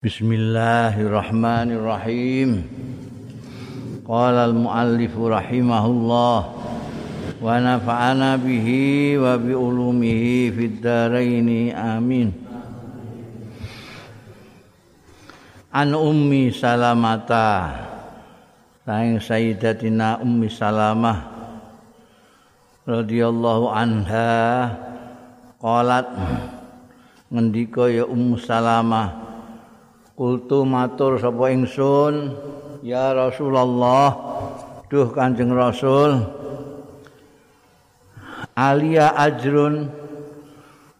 Bismillahirrahmanirrahim. Qala al-muallif rahimahullah wa nafa'ana bihi wa bi ulumihi fid dharain amin. An ummi salamata saing sayyidatina ummi salamah radhiyallahu anha qalat ngendika ya ummu salamah Kultu matur sapa ingsun ya Rasulullah duh Kanjeng Rasul Alia ajrun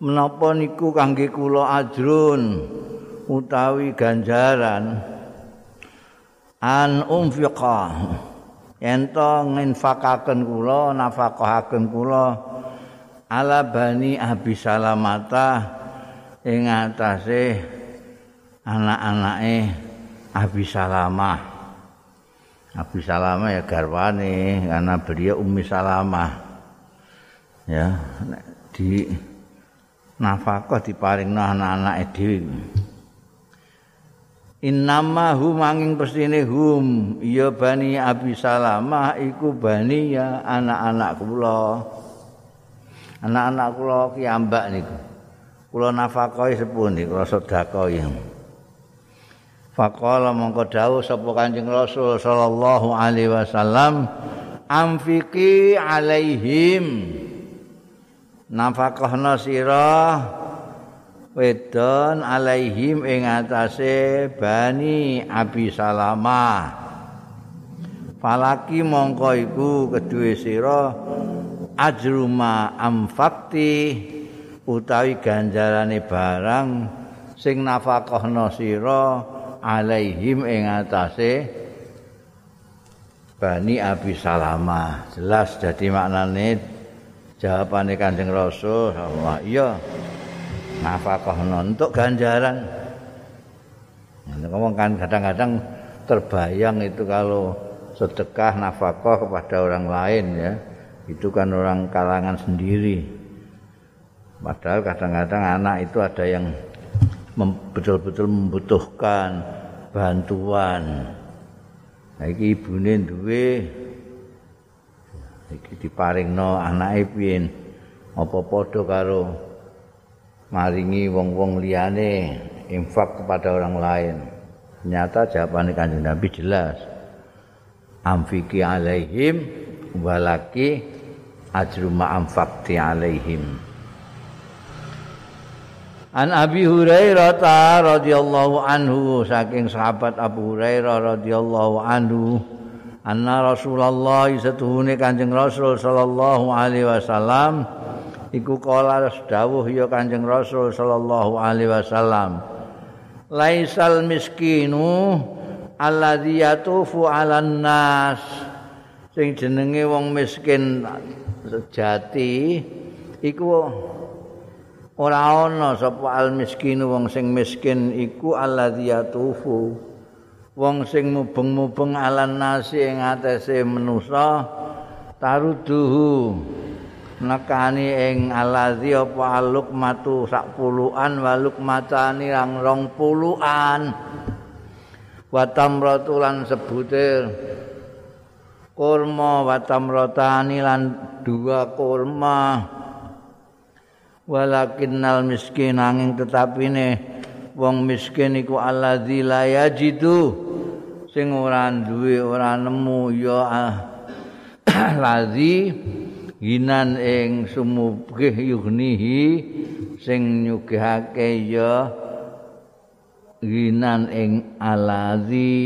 menapa niku kangge kula ajrun? Utawi ganjaran an umfiqa ento nginfakaken kula nafakahaken kula ala bani abi salamata ing atase anak-anake Abi Salamah. Abi Salamah ya garwane karena beliau Ummi Salamah. Ya, di nafkah diparingno anak-anake dhewe. Innama hum angin pestine hum ya bani Abi Salamah iku bani ya anak-anak kula. Anak-anak kula ki ambak niku. Kula nafkahi sepun niku sedekah ya. Faqala mongko dawuh sapa Kanjeng Rasul sallallahu alaihi wasallam amfiki alaihim. Nafakahna sira wedon alaihim ing atase bani Abi Salamah. Falaki mongko iku kedue sira ajruma amfakti utawi ganjarane barang sing nafakahna sira alaihim ing atase Bani Abi Salamah. Jelas jadi maknane jawabane Kanjeng Rasul Allah iya nafkah untuk ganjaran. Ngomong kan kadang-kadang terbayang itu kalau sedekah nafkah kepada orang lain ya. Itu kan orang kalangan sendiri. Padahal kadang-kadang anak itu ada yang betul-betul membutuhkan bantuan. Iki ibune duwe iki diparingno anake piye apa padha karo maringi wong-wong liyane infak kepada orang lain. Ternyata jawabannya kanjeng Nabi jelas. Amfiki alaihim walaki ajru ma'amfakti alaihim. An Abi Hurairah radhiyallahu anhu saking sahabat Abu Hurairah radhiyallahu anhu anna Rasulullah setuhune Kanjeng Rasul sallallahu alaihi wasallam iku kala dawuh ya Kanjeng Rasul sallallahu alaihi wasallam laisal miskinu alladzi yatufu 'alan nas. Sing jenenge wong miskin sejati iku ora ana sapa al miskinu wong sing miskin iku alladzi yatufu. Wong sing mubeng-mubeng alan nasi ing atase manusa taruduhu nekani ing alladzi apa aluk matu sak puluhan waluk matani rang rong puluhan. Watamratulan sebutir kurma watamratani lan dua kurma walakinnal miskin angin tetapine wong miskin iku allazi la yajidu. Sing ora duwe ora nemu ya ah, lazi ginan ing sumugih yughnihi sing nyugihake ya ginan ing alazi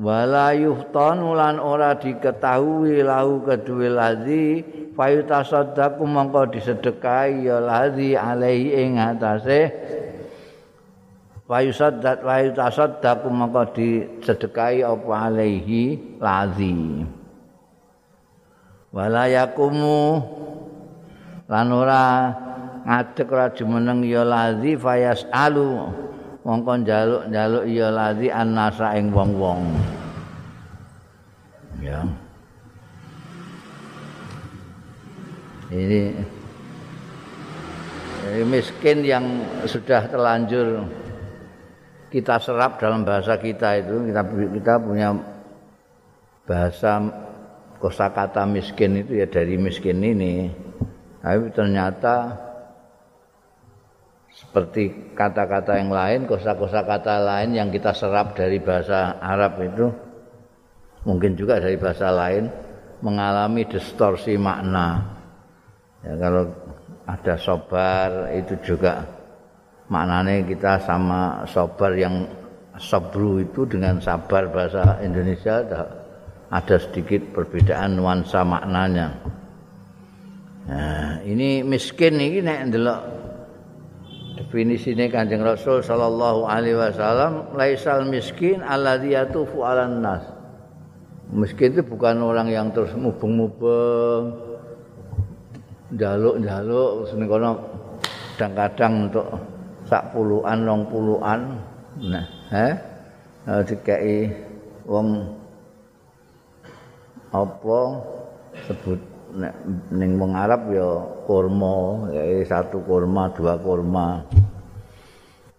wala yuhtanu lan ora diketahui lahu kedue lazi fayutasaddaqu mongko disedekahi ya lazi alaihi ing atase. Fayusaddaq fayutasaddaqu mongko disedekahi apa alaihi lazi wala yakumu lan ora ngadeg ora jumeneng ya lazi fayasalu mongko njaluk-njaluk ya lazi annasa ing wong-wong. Ya. Ini miskin yang sudah terlanjur kita serap dalam bahasa kita itu kita kita punya bahasa kosakata miskin itu ya dari miskin ini tapi ternyata seperti kata-kata yang lain kosa-kosa kata lain yang kita serap dari bahasa Arab itu mungkin juga dari bahasa lain mengalami distorsi makna ya kalau ada sobar itu juga maknanya kita sama sobar yang sabru itu dengan sabar bahasa Indonesia ada, ada sedikit perbedaan nuansa maknanya. Nah, ini miskin ini nek ndelok definisine Kanjeng Rasul sallallahu alaihi wasallam laisal miskin alladzi yatufu nas. Miskin itu bukan orang yang terus mubeng-mubeng jaluk-jaluk sini kono kadang-kadang untuk sak puluhan long puluhan nah eh dikai wong apa sebut nek ning wong Arab ya kurma ya satu kurma dua kurma.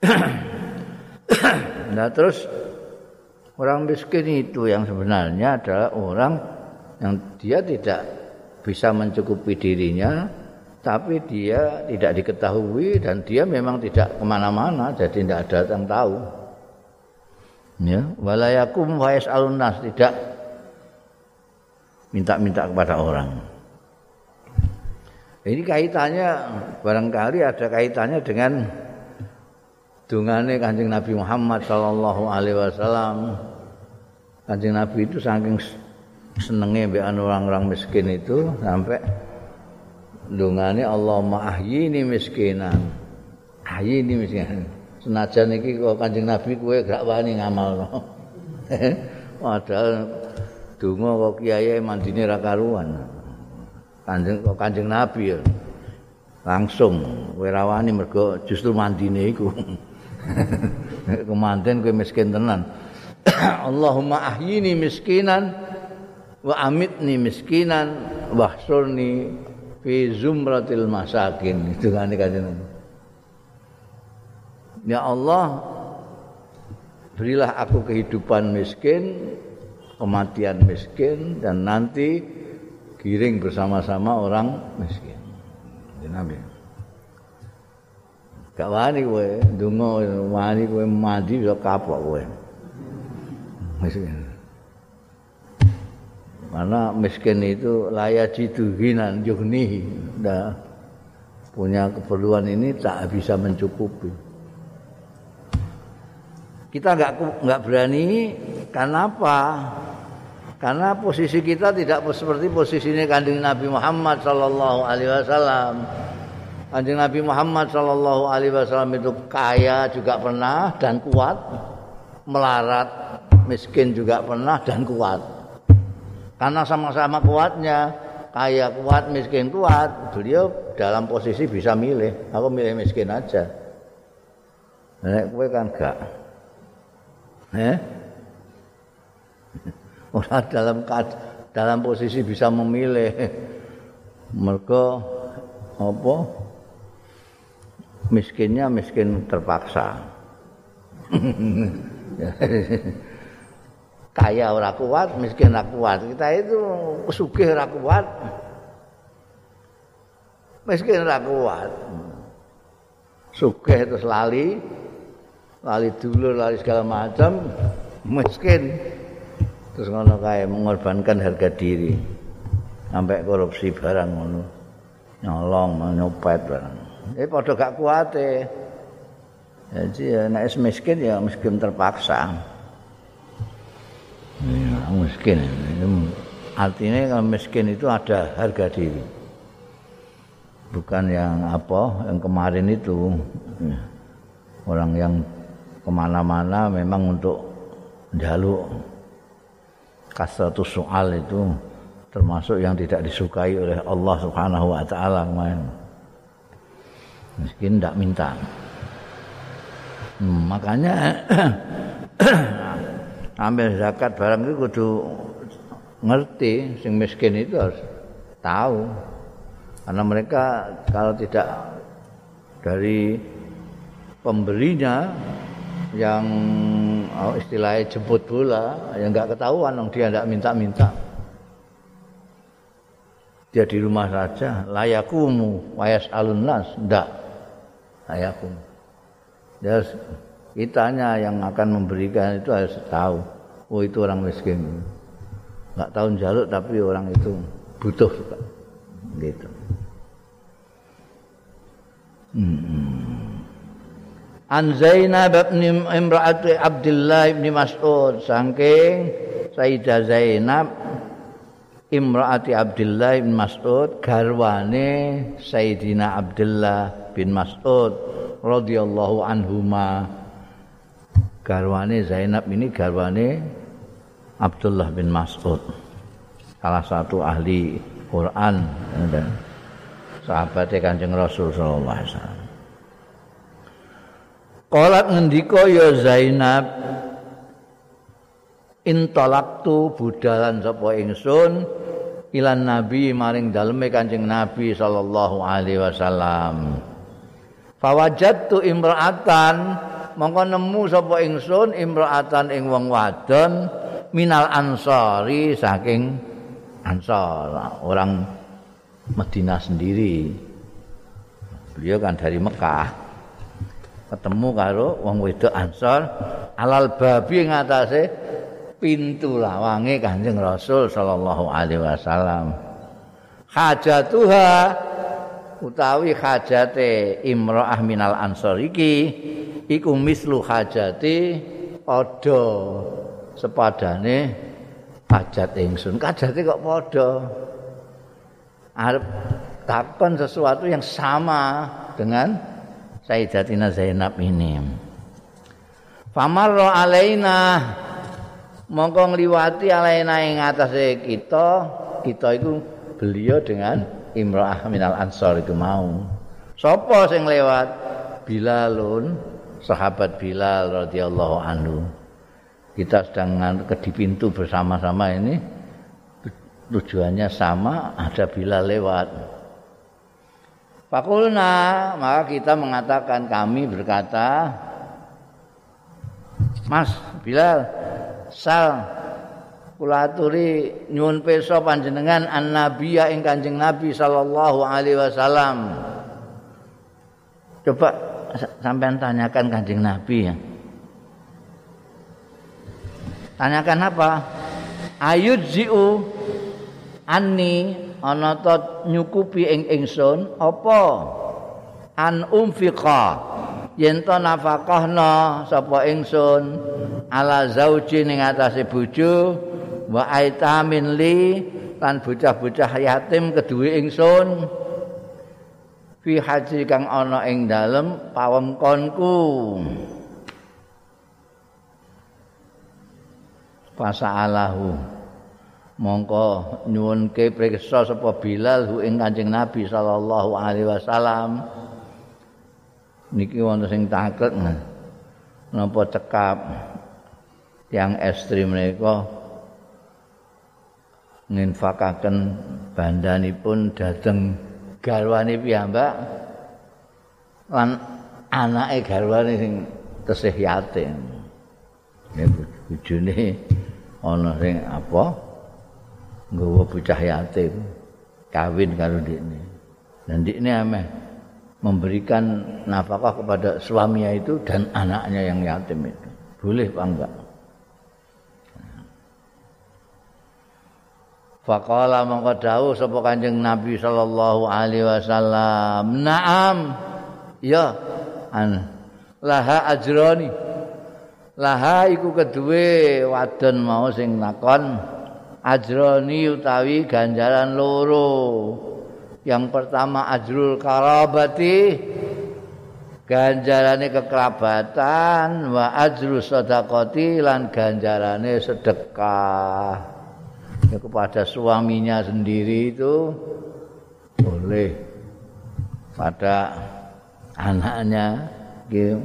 Nah terus orang miskin itu yang sebenarnya adalah orang yang dia tidak bisa mencukupi dirinya tapi dia tidak diketahui dan dia memang tidak ke mana-mana jadi tidak ada yang tahu. Ya walayakum wais alunas tidak minta-minta kepada orang ini kaitannya barangkali ada kaitannya dengan dungane kanjeng Nabi Muhammad Sallallahu Alaihi Wasallam kanjeng Nabi itu saking senenge mbek orang-orang miskin itu sampai dungane Allahumma ahyini miskinan. Ahyini miskinan. Senajan iki kok Kanjeng Nabi kowe gak wani ngamalno. Padahal donga kok kiai mandine ra karuan. Kanjeng kok Kanjeng Nabi ya. Langsung kowe ra wani mergo justru mandine iku. Kemanten kowe miskin tenan. Allahumma ahyini miskinan wa amitni miskinan wahsurni fi zumratil masakin itu kan kanjeng Ya Allah berilah aku kehidupan miskin kematian miskin dan nanti giring bersama-sama orang miskin Nabi Gak wani kowe ndonga wani kowe mandi bisa kapok kowe miskin Karena miskin itu layak jitu hinan yugnihi. Nah, punya keperluan ini tak bisa mencukupi. Kita nggak nggak berani karena apa? Karena posisi kita tidak seperti posisinya kanjeng Nabi Muhammad Sallallahu Alaihi Wasallam. Kanjeng Nabi Muhammad Sallallahu Alaihi Wasallam itu kaya juga pernah dan kuat, melarat, miskin juga pernah dan kuat. Karena sama-sama kuatnya, kaya kuat, miskin kuat, beliau dalam posisi bisa milih. Aku milih miskin aja. Nek kowe kan gak. Eh? Orang dalam dalam posisi bisa memilih. Mereka apa? Miskinnya miskin terpaksa. kaya ora kuat, miskin ora kuat. Kita itu sugih ora kuat. Miskin ora kuat. Sugih terus lali, lali dulu, lali segala macam, miskin. Terus ngono kae mengorbankan harga diri. Sampai korupsi barang ngono. Nyolong, nyopet barang. Eh padha gak kuat e. Jadi ya, nek miskin ya miskin terpaksa. Ya, miskin. Artinya kalau miskin itu ada harga diri. Bukan yang apa, yang kemarin itu. Orang yang ke mana-mana memang untuk jaluk kasratus soal itu termasuk yang tidak disukai oleh Allah Subhanahu wa taala Miskin tidak minta. Hmm, makanya ambil zakat barang itu kudu ngerti sing miskin itu harus tahu karena mereka kalau tidak dari pemberinya yang oh, istilahnya jemput bola yang nggak ketahuan dong dia nggak minta-minta. Dia di rumah saja layakumu wayas alun nas? Ndak. Layakum dia kitanya yang akan memberikan itu harus tahu oh itu orang miskin. Nggak tahu jaluk tapi orang itu butuh gitu. Hmm. An Zainab bin Imra'ati Abdullah bin Mas'ud. Saking Sayyidah Zainab Imra'ati Abdullah bin Mas'ud garwane Sayyidina Abdullah bin Mas'ud radhiyallahu anhuma. Garwane Zainab ini garwane Abdullah bin Mas'ud. Salah satu ahli Quran. Sahabatnya Kanjeng Rasul sallallahu alaihi wasallam Qalat ngendika ya Zainab Intolaktu budalan sapa ingsun ilan nabi maring daleme Kanjeng Nabi sallallahu alaihi wasallam. Fawajadtu imra'atan mongko nemu sapa ingsun imra'atan ing wong wadon minal ansari saking ansar orang Madinah sendiri. Beliau kan dari Mekah. Ketemu karo wong wedok Ansor alal babi ngatasé pintu lawange Kanjeng Rasul sallallahu alaihi wasallam. Hajatuha utawi hajate imra'ah minal ansor iki iku mislu hajati padha sepadane hajat ingsun. Hajate kok padha. Arep takon sesuatu yang sama dengan Sayyidatina Zainab ini. Famarra alaina mongko ngliwati alaina ing atase kita, kita itu beliau dengan Imra'ah minal Ansar itu mau. Sopo sing lewat? Bilalun, sahabat Bilal radhiyallahu anhu. Kita sedang ke di pintu bersama-sama ini tujuannya sama, ada Bilal lewat. Fakulna maka kita mengatakan kami berkata Mas Bilal sal kula aturi nyuwun pirsa panjenengan an nabiya ing Kanjeng Nabi sallallahu alaihi wasallam. Coba sampean tanyakan Kanjeng Nabi ya. Tanyakan apa? Ayudziu anni ana ta nyukupi ing ingsun apa? An umfiqa. Yen to nafakahna sapa ingsun? Ala zauji ning atase bojo wa aitamin li lan bocah-bocah yatim keduwe ingsun. Fi haji kang ana ing dalem pawengkonku. Fasa'alahu mongko nyuwunke priksa sapa Bilal hu ing Kanjeng Nabi sallallahu alaihi wasallam. Niki wonten sing takut napa cekap? Yang ekstrim menika nginfakaken bandanipun dhateng garwane piyambak lan anake garwane sing tesih yatim. Ya bojone ana sing apa nggawa bocah yatim kawin karo ndekne. Dan ndekne ameh memberikan nafkah kepada suaminya itu dan anaknya yang yatim itu. Boleh apa enggak? Faqala mongko dawuh sapa Kanjeng Nabi sallallahu alaihi wasallam, "Na'am." Ya, an laha ajroni. Laha iku kedue wadon mau sing nakon ajroni utawi ganjaran loro. Yang pertama ajrul karabati ganjarane kekerabatan wa ajru sedekati lan ganjarane sedekah. Ya, kepada suaminya sendiri itu boleh pada anaknya gitu.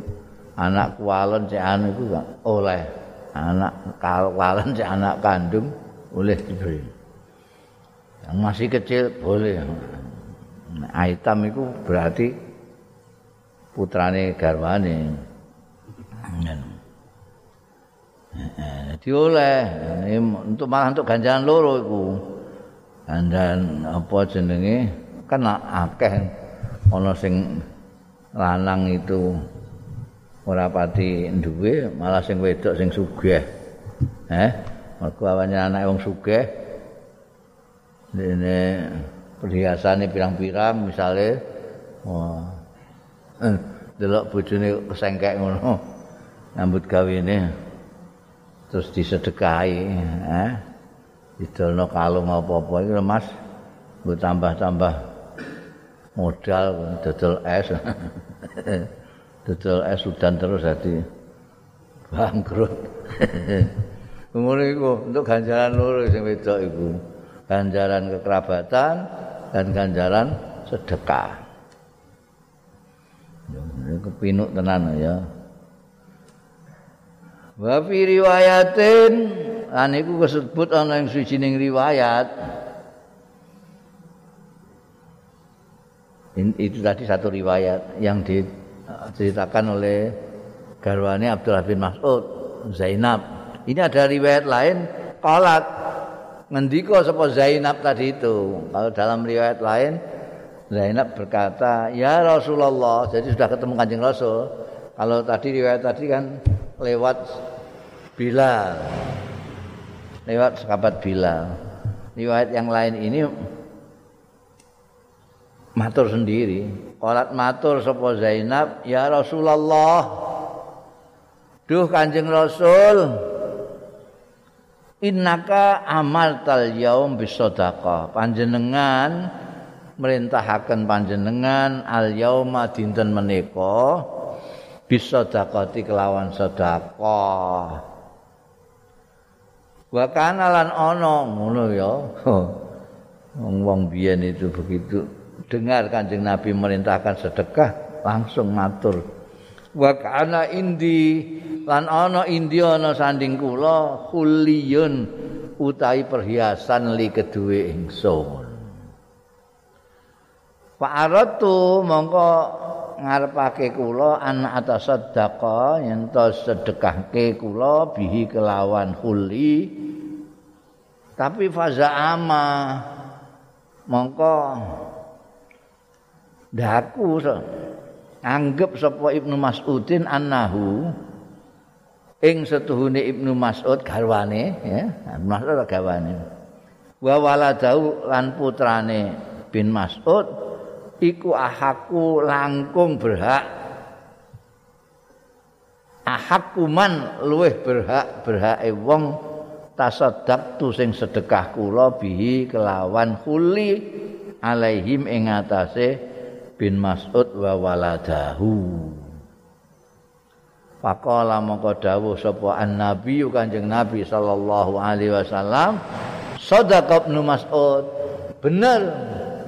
anak kualon cek anu itu oleh anak kualon cek anak kandung boleh diberi. Yang masih kecil boleh. Nah, item itu berarti putrane garwane. Jadi oleh untuk malah untuk ganjaran loro iku. Ganjaran apa jenenge kan akeh ana sing lanang itu ora pati duwe malah sing wedok sing sugih. Eh, mergo awake anak wong sugih. Dene perhiasane pirang-pirang misale wah. Eh, delok bojone kesengkek ngono. Nyambut gawene terus disedekahi, eh. Didolno kalung apa-apa iki Mas. Mbok tambah-tambah modal dodol es. dodol es udan terus jadi bangkrut. Ngono iku untuk ganjaran loro sing wedok iku. Ganjaran kekerabatan dan ganjaran sedekah. Ini kepinuk tenan ya. Wa fi riwayatin an iku kesebut ana ing sucining riwayat. itu tadi satu riwayat yang diceritakan oleh garwane Abdullah bin Mas'ud Zainab. Ini ada riwayat lain qalat ngendika sapa Zainab tadi itu. Kalau dalam riwayat lain Zainab berkata, "Ya Rasulullah." Jadi sudah ketemu Kanjeng Rasul. Kalau tadi riwayat tadi kan lewat Bilal. Lewat sahabat Bilal. Riwayat yang lain ini matur sendiri. Qalat matur sapa Zainab, "Ya Rasulullah." Duh Kanjeng Rasul, innaka amal tal yaum bisadaqah panjenengan merintahaken panjenengan al yauma dinten menika bisadaqati kelawan sedekah wa kana lan ana ngono ya. Wong-wong biyen itu begitu. Dengar kanjeng Nabi merintahkan sedekah langsung matur wa kana indi lan ana indi ana sanding kula khuliyun utahi perhiasan li kedue ingsun Pak Aratu mongko ngarepake kula anak atas sedekah yen to sedekahke kula bihi kelawan khuli tapi faza ama mongko daku so. Anggap sapa Ibnu Mas'udin annahu ing setuhune Ibnu Mas'ud garwane ya Ibnu Mas'ud garwane. Wa waladau lan putrane bin Mas'ud iku ahaku langkung berhak ahakuman luweh berhak berhake wong tasaddaq tu sing sedekah kula bihi kelawan huli alaihim ing atase bin Mas'ud wa waladahu. Faqala mongko dawuh sapa an-nabi Kanjeng Nabi sallallahu alaihi wasallam Sadaqah Ibnu Mas'ud. Bener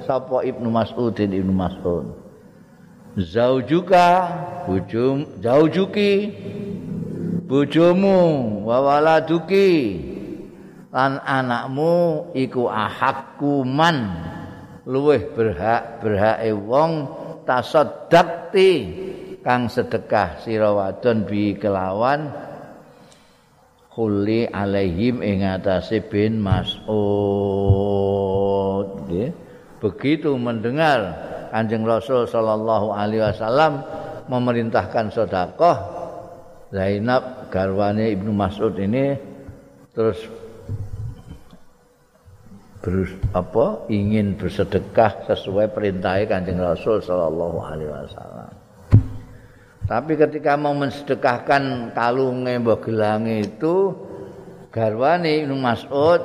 sapa Ibnu Mas'ud Ibnu Mas'ud. Zaujuka bujum zaujuki bojomu wa waladuki lan anakmu iku ahakkuman luweh berhak berhake wong tasaddaqti kang sedekah sira wadon bi kelawan khuli alaihim ing atase bin Mas'ud. Begitu mendengar Kanjeng Rasul sallallahu alaihi wasallam memerintahkan sedekah Zainab garwane Ibnu Mas'ud ini terus berus apa ingin bersedekah sesuai perintah Kanjeng Rasul sallallahu alaihi wasallam Tapi ketika mau mensedekahkan kalunge mbok gelange itu garwane Ibnu Mas'ud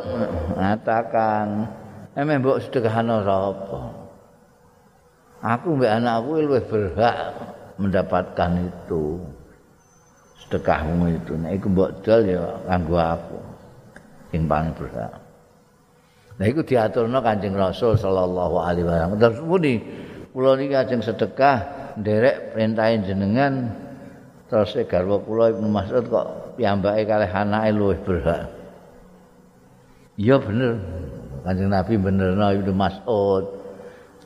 mengatakan, "Emeh mbok sedekahno sapa?" Aku mbek anakku luwih berhak mendapatkan itu. Sedekahmu itu nek iku mbok dol ya kanggo aku. Sing paling berhak. Nah iku diaturno Kanjeng Rasul sallallahu alaihi wasallam. Terus muni kula niki ajeng sedekah nderek perintahin jenengan terus garwa kula Ibnu Mas'ud kok piyambake kalih anake luwih berhak. Iya bener. Kanjeng Nabi benerno Ibnu Mas'ud.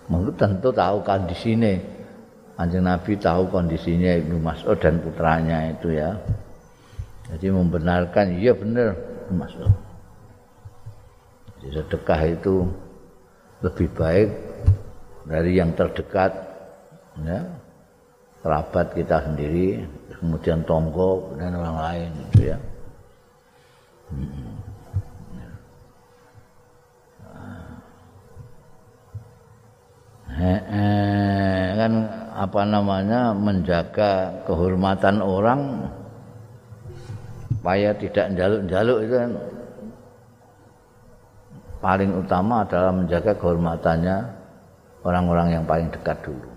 Monggo tentu tahu kondisine. Kanjeng Nabi tahu kondisinya Ibnu Mas'ud dan putranya itu ya. Jadi membenarkan iya benar Ibnu Mas'ud. Sedekah itu lebih baik dari yang terdekat ya. Kerabat kita sendiri, kemudian tonggo dan orang lain gitu ya. Hmm. kan apa namanya menjaga kehormatan orang supaya tidak jaluk-jaluk itu kan paling utama adalah menjaga kehormatannya orang-orang yang paling dekat dulu.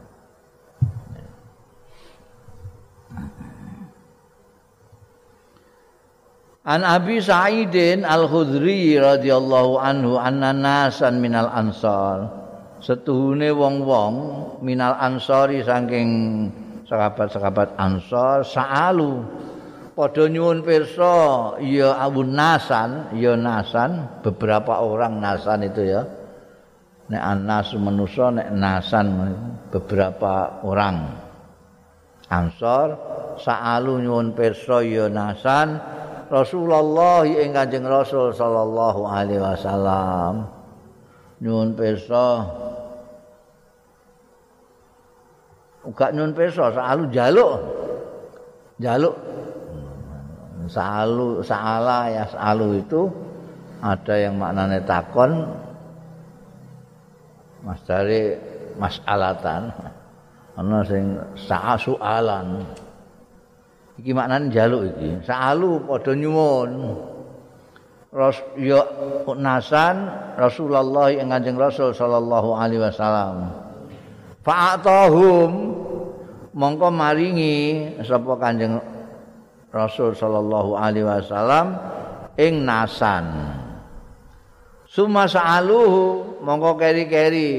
An Abi Sa'idin Al-Khudri radhiyallahu anhu anna nasan minal ansar setuhune wong-wong minal ansori saking sahabat-sahabat ansor saalu padha nyuwun pirsa ya abun nasan ya nasan beberapa orang nasan itu ya. Nek anas manusa nek nasan beberapa orang. Ansor saalu nyuwun pirsa ya nasan Rasulullah ing Kanjeng Rasul sallallahu alaihi wasallam. Nyuwun pirsa. Uga nyun peso salu jaluk. Jaluk salu saala ya salu itu ada yang maknanya takon mas dari masalatan ana sing sa'a soalan iki maknane jaluk iki. Salu padha nyuwun. Ras ya nasan Rasulullah yang Kanjeng Rasul sallallahu alaihi wasallam. Fa'atahum. Mongko maringi sapa kanjeng Rasul sallallahu alaihi wasallam ing nasan. Summa sa'aluhu mongko keri-keri.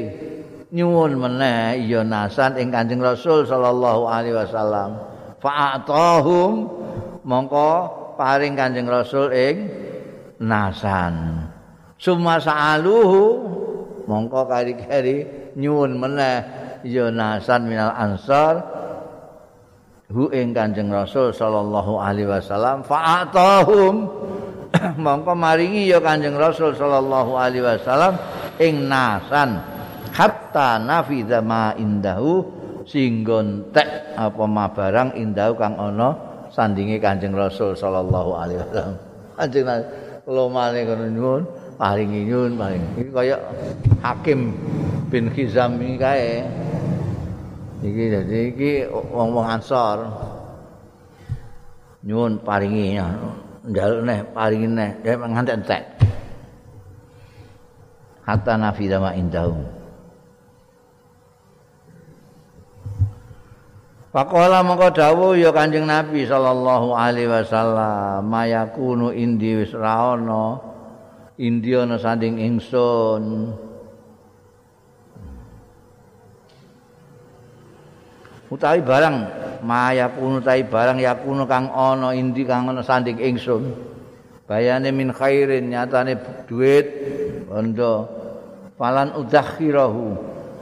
Nyuwun meneh ya nasan ing kanjeng Rasul sallallahu alaihi wasallam. Fa'atahum mongko paring kanjeng Rasul ing nasan. Summa sa'aluhu mongko keri-keri. Nyuwun meneh Yonasan minal ansar hu ing Kanjeng Rasul sallallahu alaihi wasallam fa'atahum. Mongko maringi ya Kanjeng Rasul sallallahu alaihi wasallam ing nasan hatta nafidha ma indahu singgon tek apa ma barang indahu kang ana sandinge Kanjeng Rasul sallallahu alaihi wasallam. Kanjeng lomane kono nyuwun paringi nyuwun paring iki kaya hakim bin Khizam iki kae iki dadi iki wong-wong Ansor. Nyuwun paringi njaluk neh paringi neh. Dhek nganti entek. Hatta nafida ma indahu Pakola mongko dawuh ya Kanjeng Nabi sallallahu alaihi wasallam mayakunu indi wis ra ana indi ana sanding ingsun utawi barang maya kuno utawi barang ya kuno kang ana indi kang ana sanding ingsun. Bayane min khairin nyatane duit bondo. Falan udakhirahu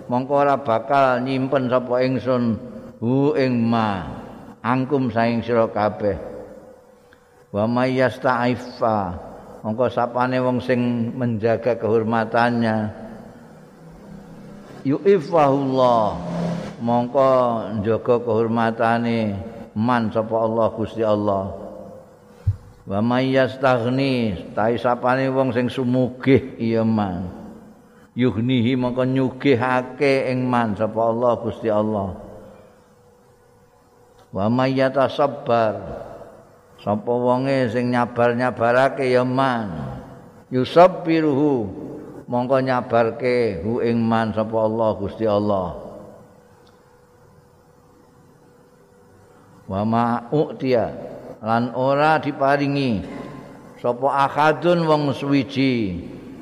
mongko ora bakal nyimpen sapa ingsun hu ing ma angkum saing sira kabeh. Wa mayyastaifa mongko sapane wong sing menjaga kehormatannya. Yu'ifahullah mongko njaga kehormatane man sapa Allah Gusti Allah. Wa mayyastaghni ta'i sapane wong sing sumugih iya man. Yuhnihi mongko nyugihake ing man sapa Allah Gusti Allah. Wa mayyatasabbar sapa wonge sing nyabar-nyabarake ya man. Yusabbiruhu mongko nyabarke hu ing man sapa Allah Gusti Allah wa ma u'tiya lan ora diparingi. Sapa akadun wong suwiji.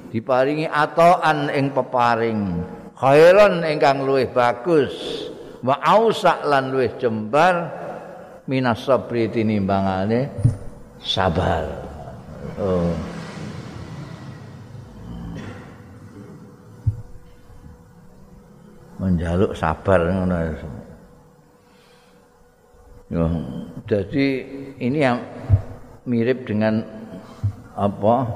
Diparingi atoan ing peparing. Khairon ingkang luwih bagus. Wa ausa lan luwih jembar. Minas sabri tinimbangane sabar. Oh. Menjaluk sabar ngono Ya, jadi ini yang mirip dengan apa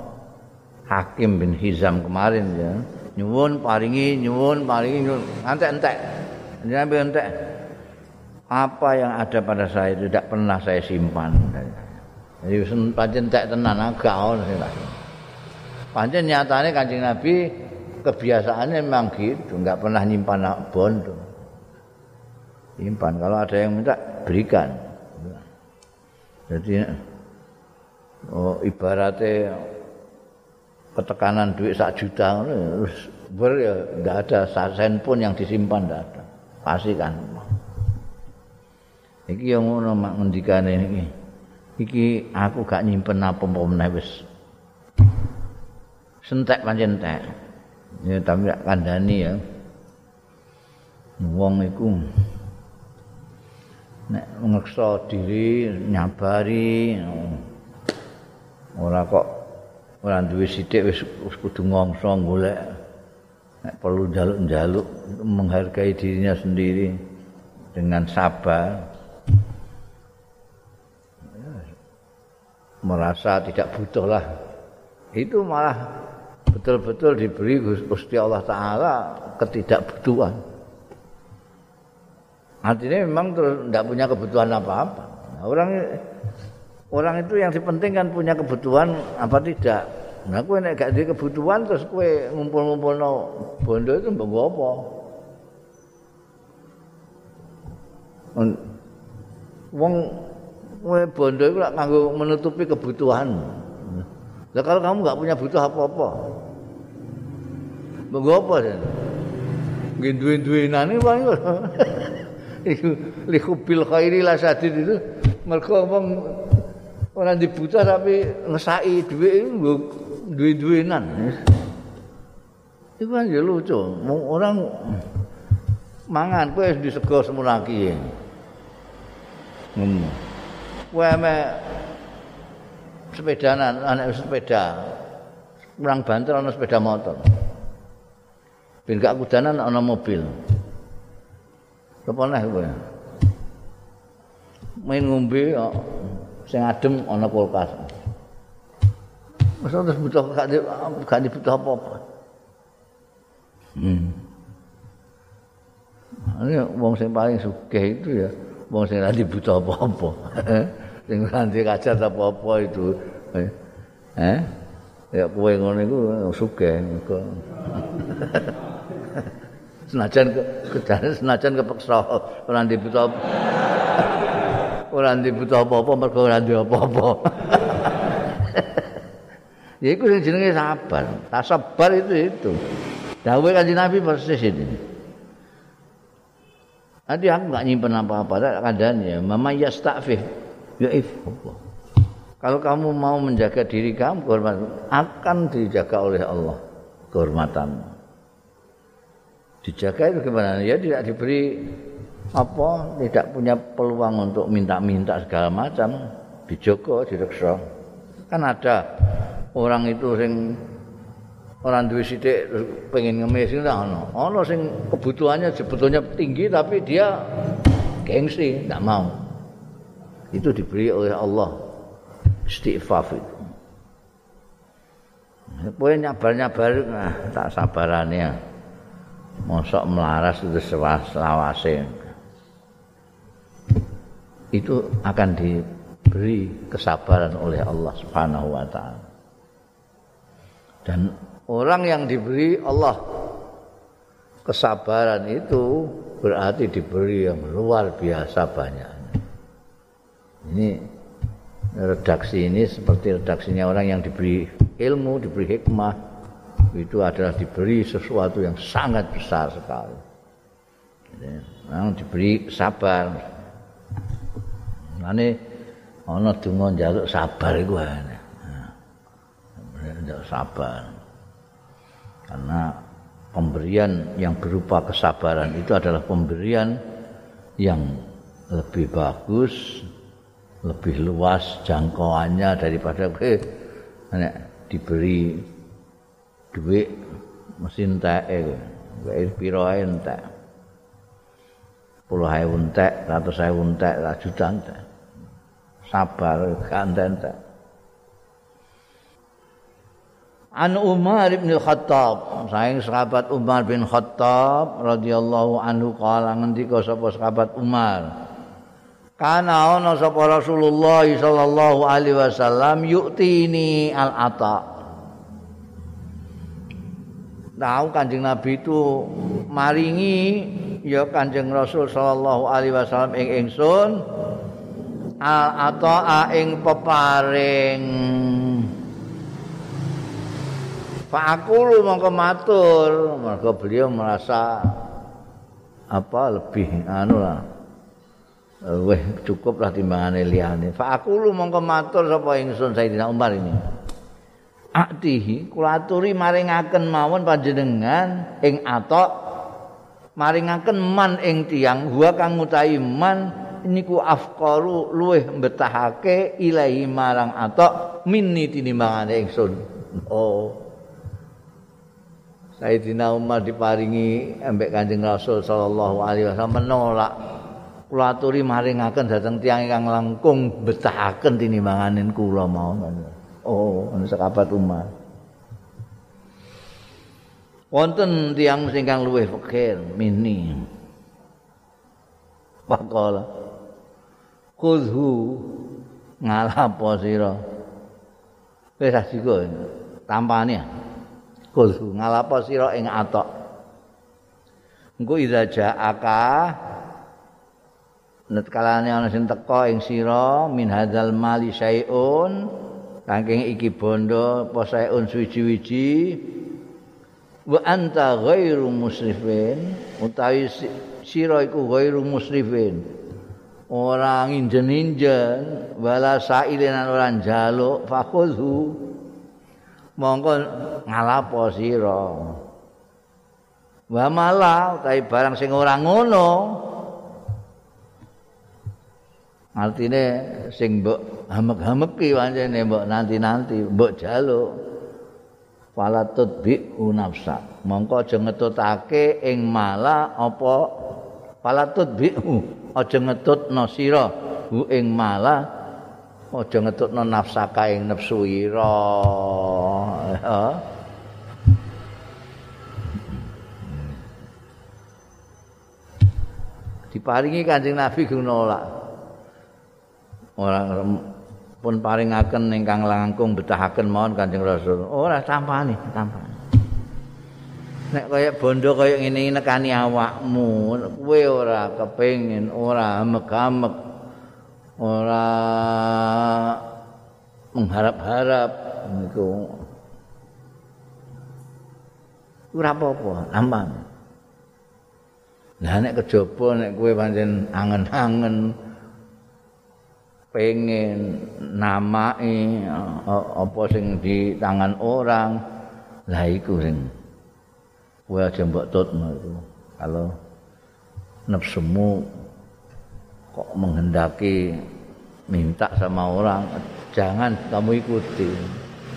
Hakim bin Hizam kemarin ya. Nyuwun paringi, nyuwun paringi, nyuwun entek-entek. Nabi entek. Apa yang ada pada saya tidak pernah saya simpan. Jadi pancen entek tenan agak Pancen nyatane Kanjeng Nabi kebiasaannya memang gitu, enggak pernah nyimpan bondo. Simpan kalau ada yang minta berikan. Jadi oh, ibaratnya ketekanan duit sak juta terus ber ya enggak ada sasen pun yang disimpan enggak ada. Pasti kan. Iki yang ngono mak ngendikane iki. Iki aku gak nyimpen apa-apa meneh wis. Sentek pancen entek. Ya tapi kandhani ya. Wong iku nek ngeksa diri nyabari ora kok ora duwe sithik wis kudu ngongso golek. Nek perlu njaluk-njaluk menghargai dirinya sendiri dengan sabar. Merasa tidak butuh lah. Itu malah betul-betul diberi Gusti Allah Ta'ala ketidakbutuhan artinya memang tidak punya kebutuhan apa-apa. Nah, orang orang itu yang dipentingkan punya kebutuhan apa tidak? Nah kue gak di kebutuhan terus kue ngumpul-ngumpul no bondo itu mbak apa? Wong kue bondo itu nganggo menutupi kebutuhan. Lah kalau kamu nggak punya butuh apa-apa mbak apa sih Genduen-duenan ini bang likubil khairi lah sadid itu. Mereka ngomong orang dibuta tapi ngesai duit itu duit-duinan. Itu kan ya lucu. Orang mangan kue di sego semua lagi hmm. kue me sepedanan anak sepeda. Kurang banter anak sepeda motor. Bin gak kudanan anak mobil Kepada gue main ngombe sing adem ana kulkas. Masa terus butuh gak di, gak dibutuh apa-apa. Hmm. Ini wong sing paling sugih itu ya wong sing ora dibutuh apa-apa. sing ora dikajat apa-apa itu. Eh? eh? Ya kowe ngono iku sugih kok. Senajan ke senajan kepeksa ora dibutuh apa ora dibutuh apa-apa mergo ora ndek apa-apa. ya iku sing jenenge sabar. Sabar itu itu. Dawuh kanjeng Nabi persis ini. Tadi aku nggak nyimpen apa-apa, tak kandani ya. Mama ya if Allah. Kalau kamu mau menjaga diri kamu, kehormatan akan dijaga oleh Allah kehormatanmu. Dijaga itu gimana? Ya tidak diberi apa tidak punya peluang untuk minta-minta segala macam. Dijogo direksa. Kan ada orang itu sing orang duwe sithik pengen ngemis ngono ono. Ono sing kebutuhannya sebetulnya tinggi tapi dia gengsi tidak mau. Itu diberi oleh Allah. Istighfaf itu Pokoke nyabar-nyabar nah, tak sabarannya. Mosok melaras itu selawase. itu akan diberi kesabaran oleh Allah Subhanahu wa taala. Dan orang yang diberi Allah kesabaran itu berarti diberi yang luar biasa banyak. Ini redaksi ini seperti redaksinya orang yang diberi ilmu, diberi hikmah, itu adalah diberi sesuatu yang sangat besar sekali. Yang diberi sabar, Mane ana donga njaluk sabar iku ana. Njaluk sabar. Karena pemberian yang berupa kesabaran itu adalah pemberian yang lebih bagus, lebih luas jangkauannya daripada nek diberi duit mesin teke kowe piro entek. puluh ewu entek, ratus ewu entek, rajutan entek. Sabar, ganten entek. An Umar bin Khattab, saing sahabat Umar bin Khattab radhiyallahu anhu kala ngendika sapa sahabat Umar. Kana ana sapa Rasulullah sallallahu alaihi wasallam yuktini al-ata. Tahu Kanjeng Nabi itu maringi ya Kanjeng Rasul sallallahu alaihi wasallam ing ingsun al-ata ing peparing Pak aku lu mongko matur, mergo beliau merasa apa lebih anu lah. Weh cukup lah timbangane liyane. Pak aku lu mongko matur sapa ingsun Sayyidina Umar ini. Aktihi kula aturi maringaken mawon panjenengan ing atok maringaken man ing tiang gua kang utahi man niku afqaru luweh betahake ilahi marang atok minni tinimbangane ingsun. Oh. Sayyidina Umar diparingi ambek Kanjeng Rasul sallallahu alaihi wasallam menolak kula aturi maringaken dhateng tiyang ingkang langkung betahaken tinimbanganen kula mawon. Oh, ana sekabat Umar. Wonten tiyang sing kang luwih fakir mini. Pakola. Kudhu ngalapo sira. Wis asiko tampane. kulhu ngalapo sira ing atok engko ida ja'aka net kalane ana sing teka ing sira min hadzal mali syai'un saking iki bondo apa syai'un suwi-wiji wa anta ghairu musrifin utawi sira iku ghairu musrifin. Ora nginjen-injen wala sa'ilen ora njaluk fakhudhu. Mongko ngalapo sira. Wa malah utahe barang sing ora ngono artine sing mbok hamek-hameki pancene mbok nanti-nanti mbok jaluk. Falatut bi nafsa. Mongko aja ngetutake ing malah apa falatut bi aja ngetutno sira. Hu ing malah aja ngetutno nafsaka ing nafsu ira. Diparingi Kanjeng Nabi nolak ora pun paringaken ingkang langkung betahaken mawon Kanjeng Rasul. Ora tampani tampani. Nek kaya bondo kaya ngene nekani awakmu kowe ora kepengin ora megamek ora mengharap-harap niku. Ora apa-apa aman lah nek kejaba nek kowe pancen angen-angen pengen namai apa sing di tangan orang. Lah iku sing kowe aja mbok tutno itu kalau nafsumu kok menghendaki minta sama orang jangan kamu ikuti.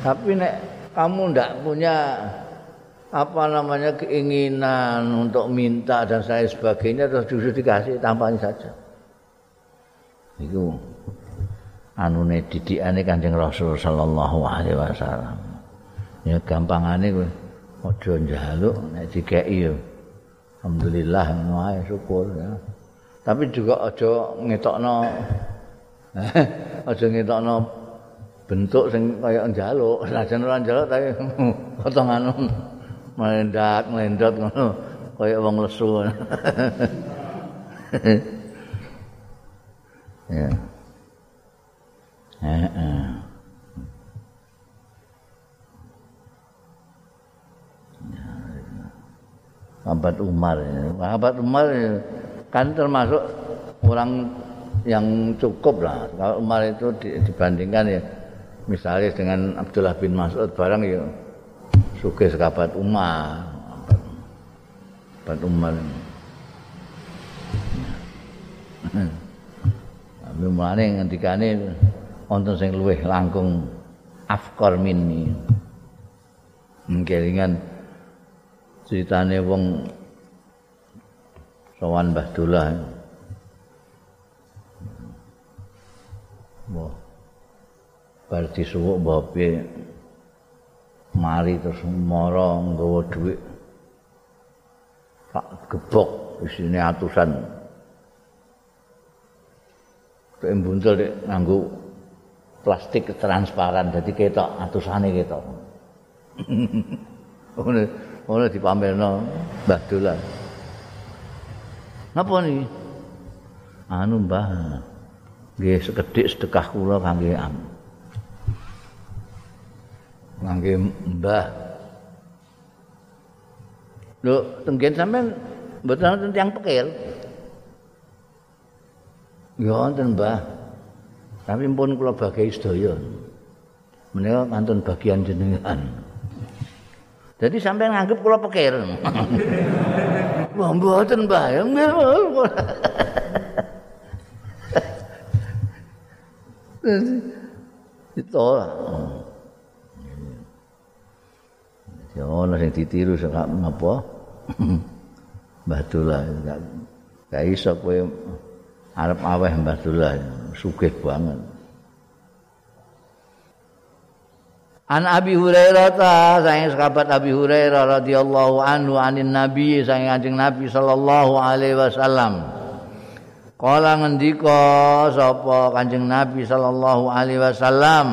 Tapi nek kamu ndak punya apa namanya keinginan untuk minta dan saya sebagainya terus justru dikasih tampaknya saja. Itu anu ne didikane Kanjeng Rasul sallallahu alaihi wasallam. Ya gampangane kowe aja njaluk nek dikeki yo alhamdulillah wae syukur ya. Tapi juga aja ngetokno aja ngetokno bentuk sing kaya njaluk. Senajan ora njaluk tapi potongan mendak mendot ngono kaya wong lesu. Ya heeh Abad Umar, Abad Umar kan termasuk orang yang cukup lah. Kalau Umar itu dibandingkan ya, misalnya dengan Abdullah bin Mas'ud barang ya, suge sekabat Umar, Abad Umar. Tapi mulane ngendikane wonten sing luweh langkung afkor minni ngelingan ceritane wong sowan Mbah Dolah Wah, bar disuwuk bapak mari terus moro nggawa dhuwit. tak gebok isine atusan. atusan buntel dek nganggo plastik transparan dadi ketok atusane ketok. Ngono ngono dipamerno Mbah Dolan. Napa niki? Anu Mbah. Nggih sekedhik sedekah kula kangge am. Kangge Mbah. Lho, tenggen sampean mboten wonten tiyang pekil. Ya wonten Mbah. Tapi pun kula bagi sedaya. Menika kantun bagian jenengan. Jadi sampai nganggep kula pikir. Wah, mboten, Mbah. Itu lah. Ya Allah yang ditiru sak apa? Mbah Dullah gak iso kowe arep aweh Mbah Dullah sugih banget. An Abi Hurairah ta saking sahabat Abi Hurairah radhiyallahu anhu anin Nabi saking Kanjeng Nabi sallallahu alaihi wasallam. Kala ngendika sapa Kanjeng Nabi sallallahu alaihi wasallam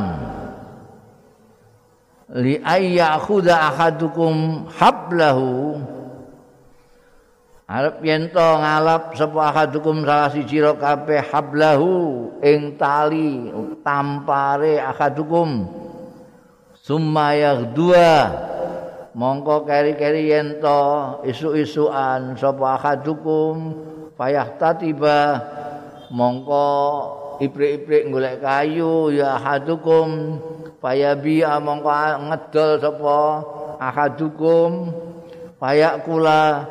li ayyakhudha ahadukum hablahu Arep yen to ngalap sapa ahadukum salah siji kabeh hablahu ing tali tampare ahadukum. Summa dua mongko keri-keri yen to isu-isuan sapa ahadukum. Payah tatiba mongko iprik-iprik golek kayu ya ahadukum. Payabi mongko ngedol sapa ahadukum. Payak kula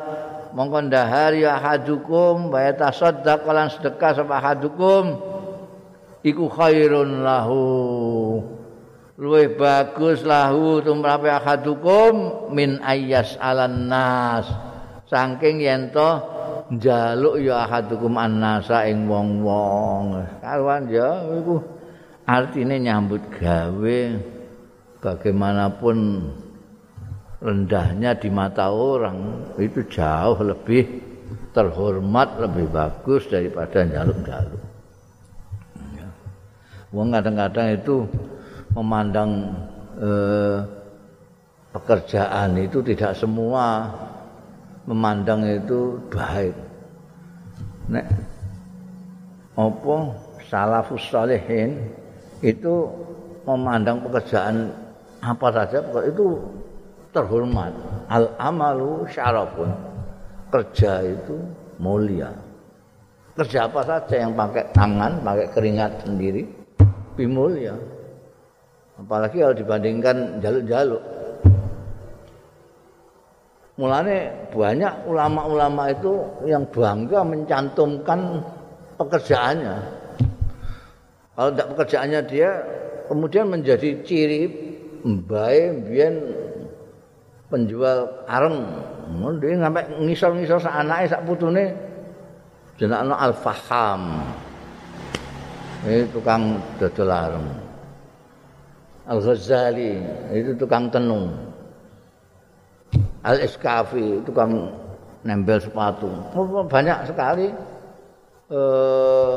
mongko ndahar ya ahadukum wa tasaddaq lan sedekah sapa ahadukum iku khairun lahu luwih bagus lahu tumrape ahadukum min ayyas alan nas saking yen to njaluk ya ahadukum annasa ing wong-wong. Karuan ya iku artine nyambut gawe bagaimanapun rendahnya di mata orang itu jauh lebih terhormat lebih bagus daripada njaluk-njaluk. Wong kadang-kadang itu memandang eh, pekerjaan itu tidak semua memandang itu baik. Nek apa salafus salihin itu memandang pekerjaan apa saja itu terhormat. Al amalu syarafun. Kerja itu mulia. Kerja apa saja yang pakai tangan, pakai keringat sendiri, lebih mulia. Apalagi kalau dibandingkan jaluk-jaluk. Mulane banyak ulama-ulama itu yang bangga mencantumkan pekerjaannya. Kalau tidak pekerjaannya dia kemudian menjadi ciri mbae biyen penjual arem. Dia sampai ngisor-ngisor sak anake sak putune jenakno Al-Faham. Ini tukang dodol arem. Al-Ghazali itu tukang tenung. Al-Iskafi itu kan nempel sepatu. Banyak sekali eh,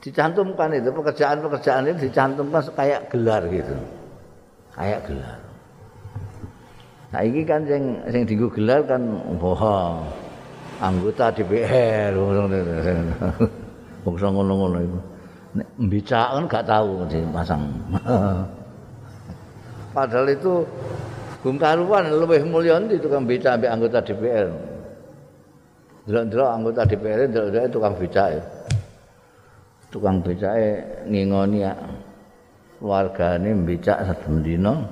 dicantumkan itu pekerjaan-pekerjaan itu dicantumkan kayak gelar gitu. Kayak gelar. Nah ini kan yang yang dienggo gelar kan wah anggota DPR wong ngono-ngono itu. Nek mbicak kan gak tahu pasang. Padahal itu Bung Karuan lebih mulia nanti tukang beca ambil anggota DPR. Delok-delok anggota DPR delok-delok tukang beca ya. Tukang beca ngingoni ya. Keluargane beca satu dino.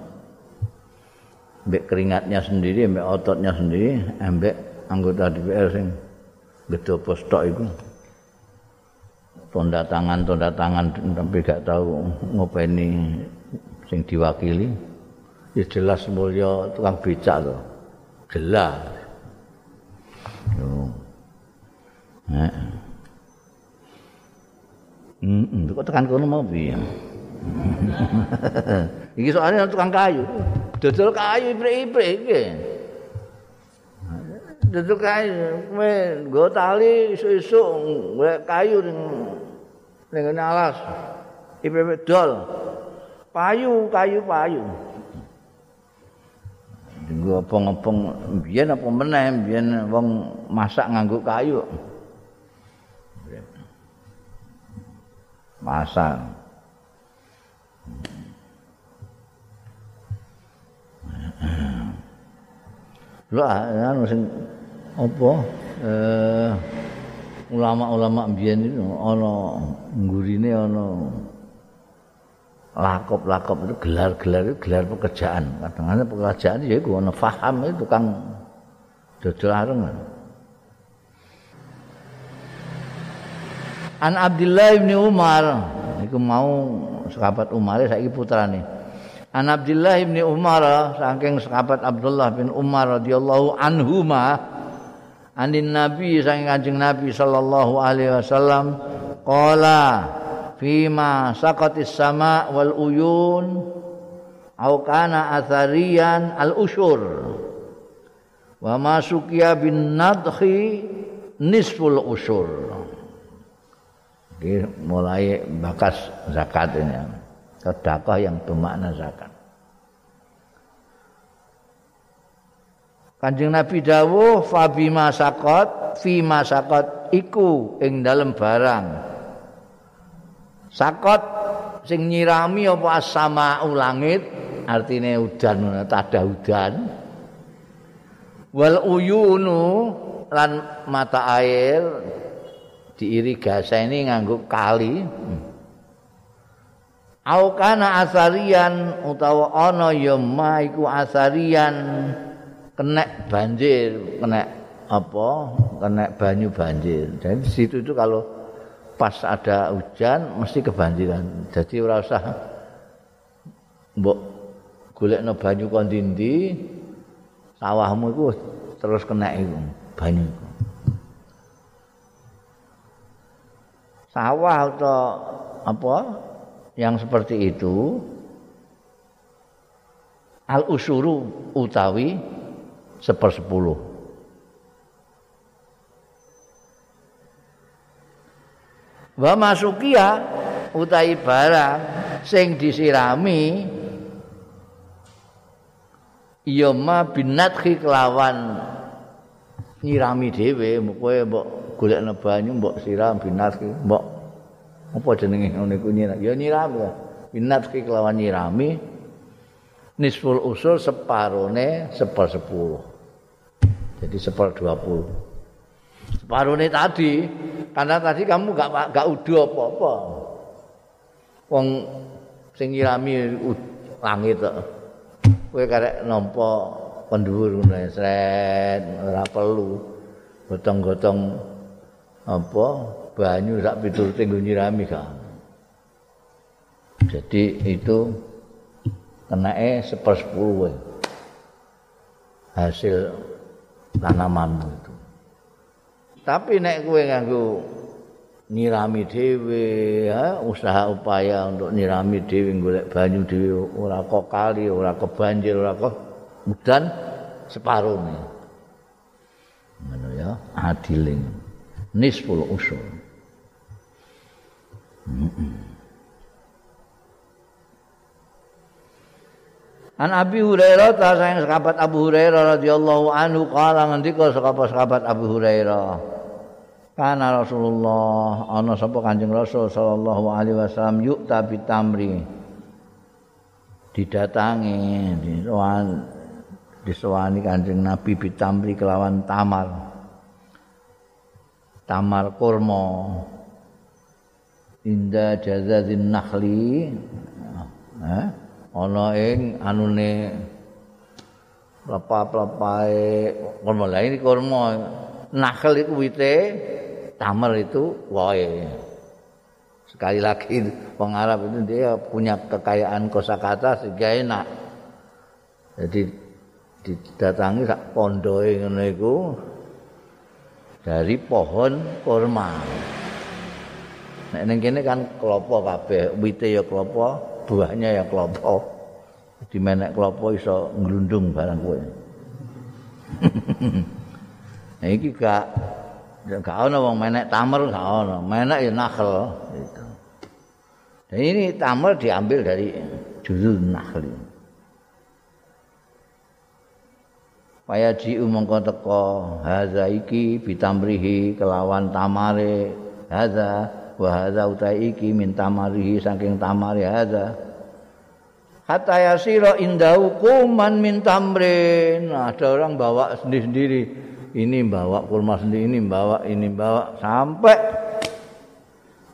Mbek keringatnya sendiri, mbek ototnya sendiri, mbek anggota DPR sing gedhe postok itu. Tanda tangan, tanda tangan tapi gak tahu ngopeni sing diwakili. ya jelas mulya tukang becak to. Jelas. Heeh, kok tekan kono mau piye? iki soalnya tukang kayu. Dodol kayu iprik-iprik iki. Dodol kayu, kowe nggo tali golek kayu ning ning alas. Iprik dol. Payu, kayu, payu. Nggo opong-opong biyen apa meneh biyen wong masak nganggo kayu. Masak. Lah, anu sing apa? Eh ulama-ulama mbiyen itu ana nggurine ana lakop-lakop itu gelar-gelar itu gelar pekerjaan. Kadang-kadang pekerjaan ya iku ana faham itu tukang dodol areng. An Abdullah bin Umar iku mau sahabat Umar saiki putrane. An Abdullah bin Umar saking sahabat Abdullah bin Umar radhiyallahu anhuma anin Nabi saking Kanjeng Nabi sallallahu alaihi wasallam qala fima saqatis sama wal uyun au kana atharian al usyur wa ma sukiya bin nadhi nisful usyur Ini mulai bakas zakat ini. Sedekah yang bermakna zakat. Kanjeng Nabi dawuh fabima sakot fima sakot iku ing dalem barang. Sakot sing nyirami apa asama langit artine udan tada udan. Wal uyunu lan mata air diirigasi ini nganggo kali au kana asarian utawa ana ya ma iku asarian kena banjir kena apa kena banyu banjir di situ itu kalau pas ada hujan mesti kebanjiran. Jadi ora usah mbok golekno banyu kon sawahmu iku terus kena iku banyu. Sawah atau apa yang seperti itu al usuru utawi sepersepuluh. Wa masukia utai barang sing disirami ya ma binatki kelawan nyirami dhewe kowe mbok golekno banyu mbok siram binatki mbok. Apa jenenge ngene iku nyirami ya nyirami binatki kelawan nyirami nisful usul separone seper sepuluh. Jadi seper dua puluh. Separuhnya tadi karena tadi kamu gak gak udah apa-apa. Wong sing nyirami langit kowe karek nampa pendhuwur ngono sret ora perlu gotong-gotong apa banyu sak piturute nggo nyirami kan jadi itu kenae sepersepuluh hasil tanamanmu itu Tapi nek kowe nganggo nyirami dhewe, ya, usaha upaya untuk nyirami dhewe golek banyu dhewe ora kok kali, ora kok banjir, ora kok udan separuh nih. Ngono ya, adiling. Nisful usul. An Abi Hurairah ta sayang sahabat Abu Hurairah radhiyallahu anhu kala ngendika sahabat-sahabat Abu Hurairah. Kana Rasulullah ana sapa Kanjeng Rasul sallallahu alaihi wasallam yuk tabi tamri. Didatangi disowan disowani Kanjeng Nabi bitamri kelawan tamar. Tamar kurma. Inda jazazin nakhli. Eh, ana ing anune lepa-lepae kurma. Lah ini kurma nakhl iku wite tamar itu wae. Sekali lagi wong Arab itu dia punya kekayaan kosakata sehingga enak. Jadi didatangi sak pondoe ngono iku dari pohon kurma. Nek ning kene kan klopo kabeh, wite ya klopo, buahnya ya klopo. Dimenek klopo iso nglundung barang kowe. Nah iki gak gak ana wong menek tamer gak ana, menek ya nakhl gitu. Dan ini tamer diambil dari juzul nakhli. Paya ji mongko teko haza iki bitamrihi kelawan tamare haza wa hadza utai iki min tamarihi saking tamari hadza. Hatta yasira indau kuman min tamrin. Nah, ada orang bawa sendiri-sendiri. Ini bawa kurma sendiri ini bawa ini bawa sampai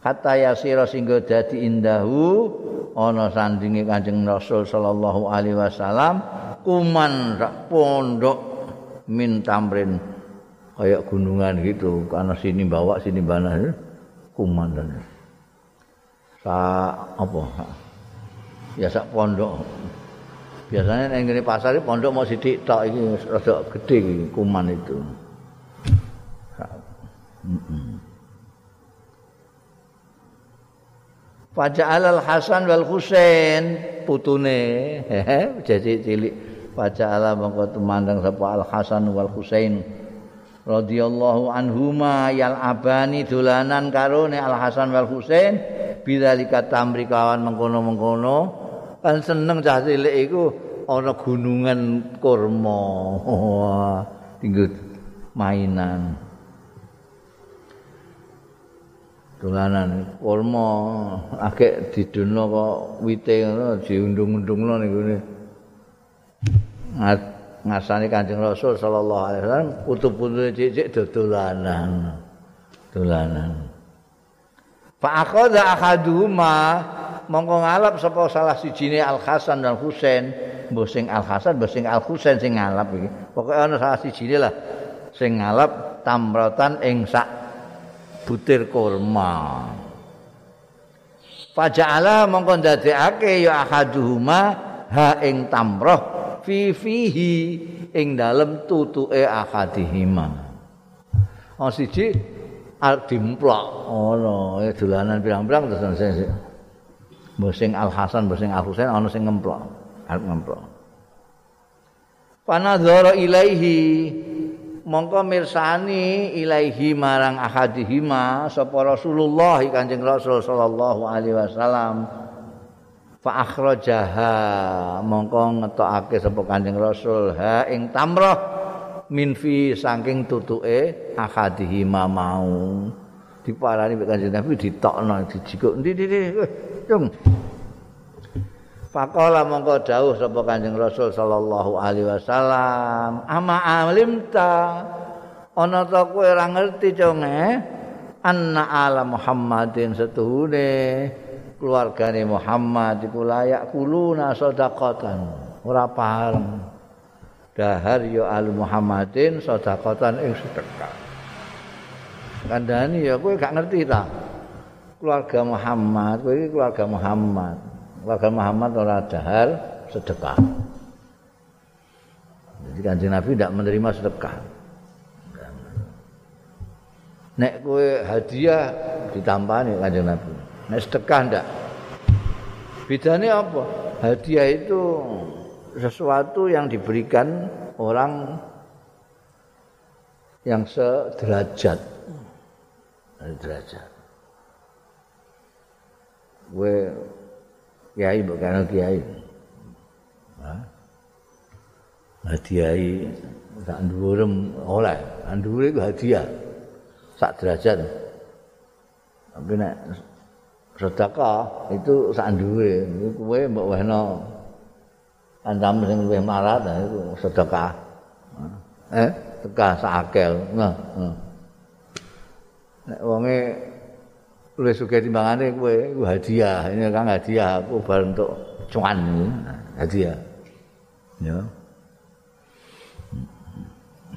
hatta yasira singgo dadi indahu ana sandinge Kanjeng Rasul sallallahu alaihi wasallam kuman pondok min tamrin kayak gunungan gitu karena sini bawa sini bana kumandan. Sa apa? Ya sak pondok. Biasanya ning ngene pasar iki pondok mau sithik tok iki rada gedhe iki kuman itu. Faja'al al-Hasan wal Husain putune. Jadi cilik. Faja'ala mongko tumandang sapa al-Hasan wal Husain. Radhiyallahu anhuma yal abani dolanan karo Al Hasan wal Husain bidzalika tamri kawan mengkono-mengkono. Kan seneng cah cilik iku ana gunungan kurma. Tinggal mainan dolanan kurma akeh didono kok wite ngono diundung-undungno ning ngene ngasani Kanjeng Rasul sallallahu alaihi wasallam putu-putu cicik dolanan. Dolanan. Fa akhadha ahaduhuma mongko ngalap sapa salah sijine Al Hasan dan Husain, mbok sing Al Hasan, mbok sing Al Husain sing ngalap iki. Pokoke ana salah sijine lah sing ngalap tamrotan ing sak butir kurma. Faja'ala mongko ndadekake ya ahaduhuma ha ing tamroh fi fihi ing dalem tutuke ahadihima. Oh siji al dimplok ngono, oh, dolanan pirang-pirang terus sing sing Al Hasan, sing Al Husain ana sing ngemplok, arep ngemplok. Panadzara ilaihi mongko mirsani ilaihi marang ahadihima sapa Rasulullah Kanjeng Rasul sallallahu alaihi wasallam. Fa akhrajaha mongko ngetokake sapa Kanjeng Rasul ha ing tamrah min fi saking tutuke akadihi mau. Diparani Kanjeng Nabi ditokno dijikuk. Ndi cung Faqala mongko dawuh sapa Kanjeng Rasul sallallahu alaihi wasallam ama alimta? Ana ta kowe ora ngerti cung eh? Anna ala Muhammadin setuhune keluargane Muhammad iku layak kuluna sedekatan. Ora paham. Dahar ya al Muhammadin sedekatan ing sedekah. Kandhani ya kowe gak ngerti ta? Keluarga Muhammad kowe iki keluarga Muhammad keluarga Muhammad ora dahar sedekah jadi kanjeng Nabi tidak menerima sedekah nek kowe hadiah ditampani kanjeng Nabi Nek sedekah ndak. Bedanya apa? Hadiah itu sesuatu yang diberikan orang yang sederajat. Sederajat. Gue kiai bukan kiai. Hadiahi tak dhuwurem oleh, dhuwure itu hadiah. Sak derajat. Tapi nek sedekah itu sak duwe kowe mbok wehno. Andam sing luwih marat itu sedekah. Eh sedekah sakel nah. Nek wonge luwih sugih timbangane kowe iku hadiah. Ini kan hadiah aku bar untuk cuan. Hadiah. Ya.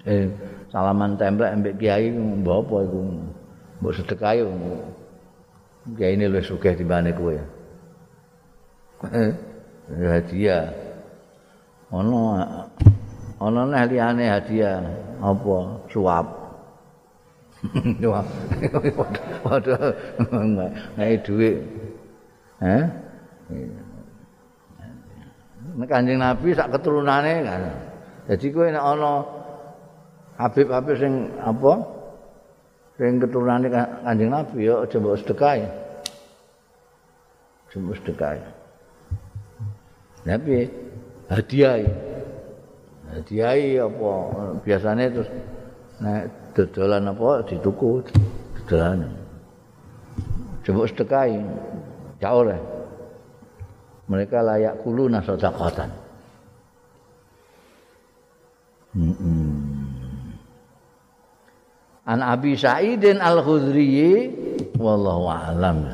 Eh salaman templek mbek kiai mbok apa iku? Mbok sedekah yo Ya ini sugih di mana kue? Eh, hadiah. Ono ono nih liane hadiah. Apa? Suap. Padha ngai dhuwit. Eh? Nek Kanjeng Nabi sak keturunane kan. Jadi kowe nek ana Habib-habib sing apa? Sing keturunane Kanjeng Nabi ya aja mbok sedekah. Aja mbok sedekah. Nabi hadiah. Hadiah apa biasanya terus nek dodolan apa dituku dodolan. Coba sedekah. Jauh lah. Mereka layak kulu nasodakotan. Mm -mm. An Abi Sa'idin Al-Khudri wallahu a'lam.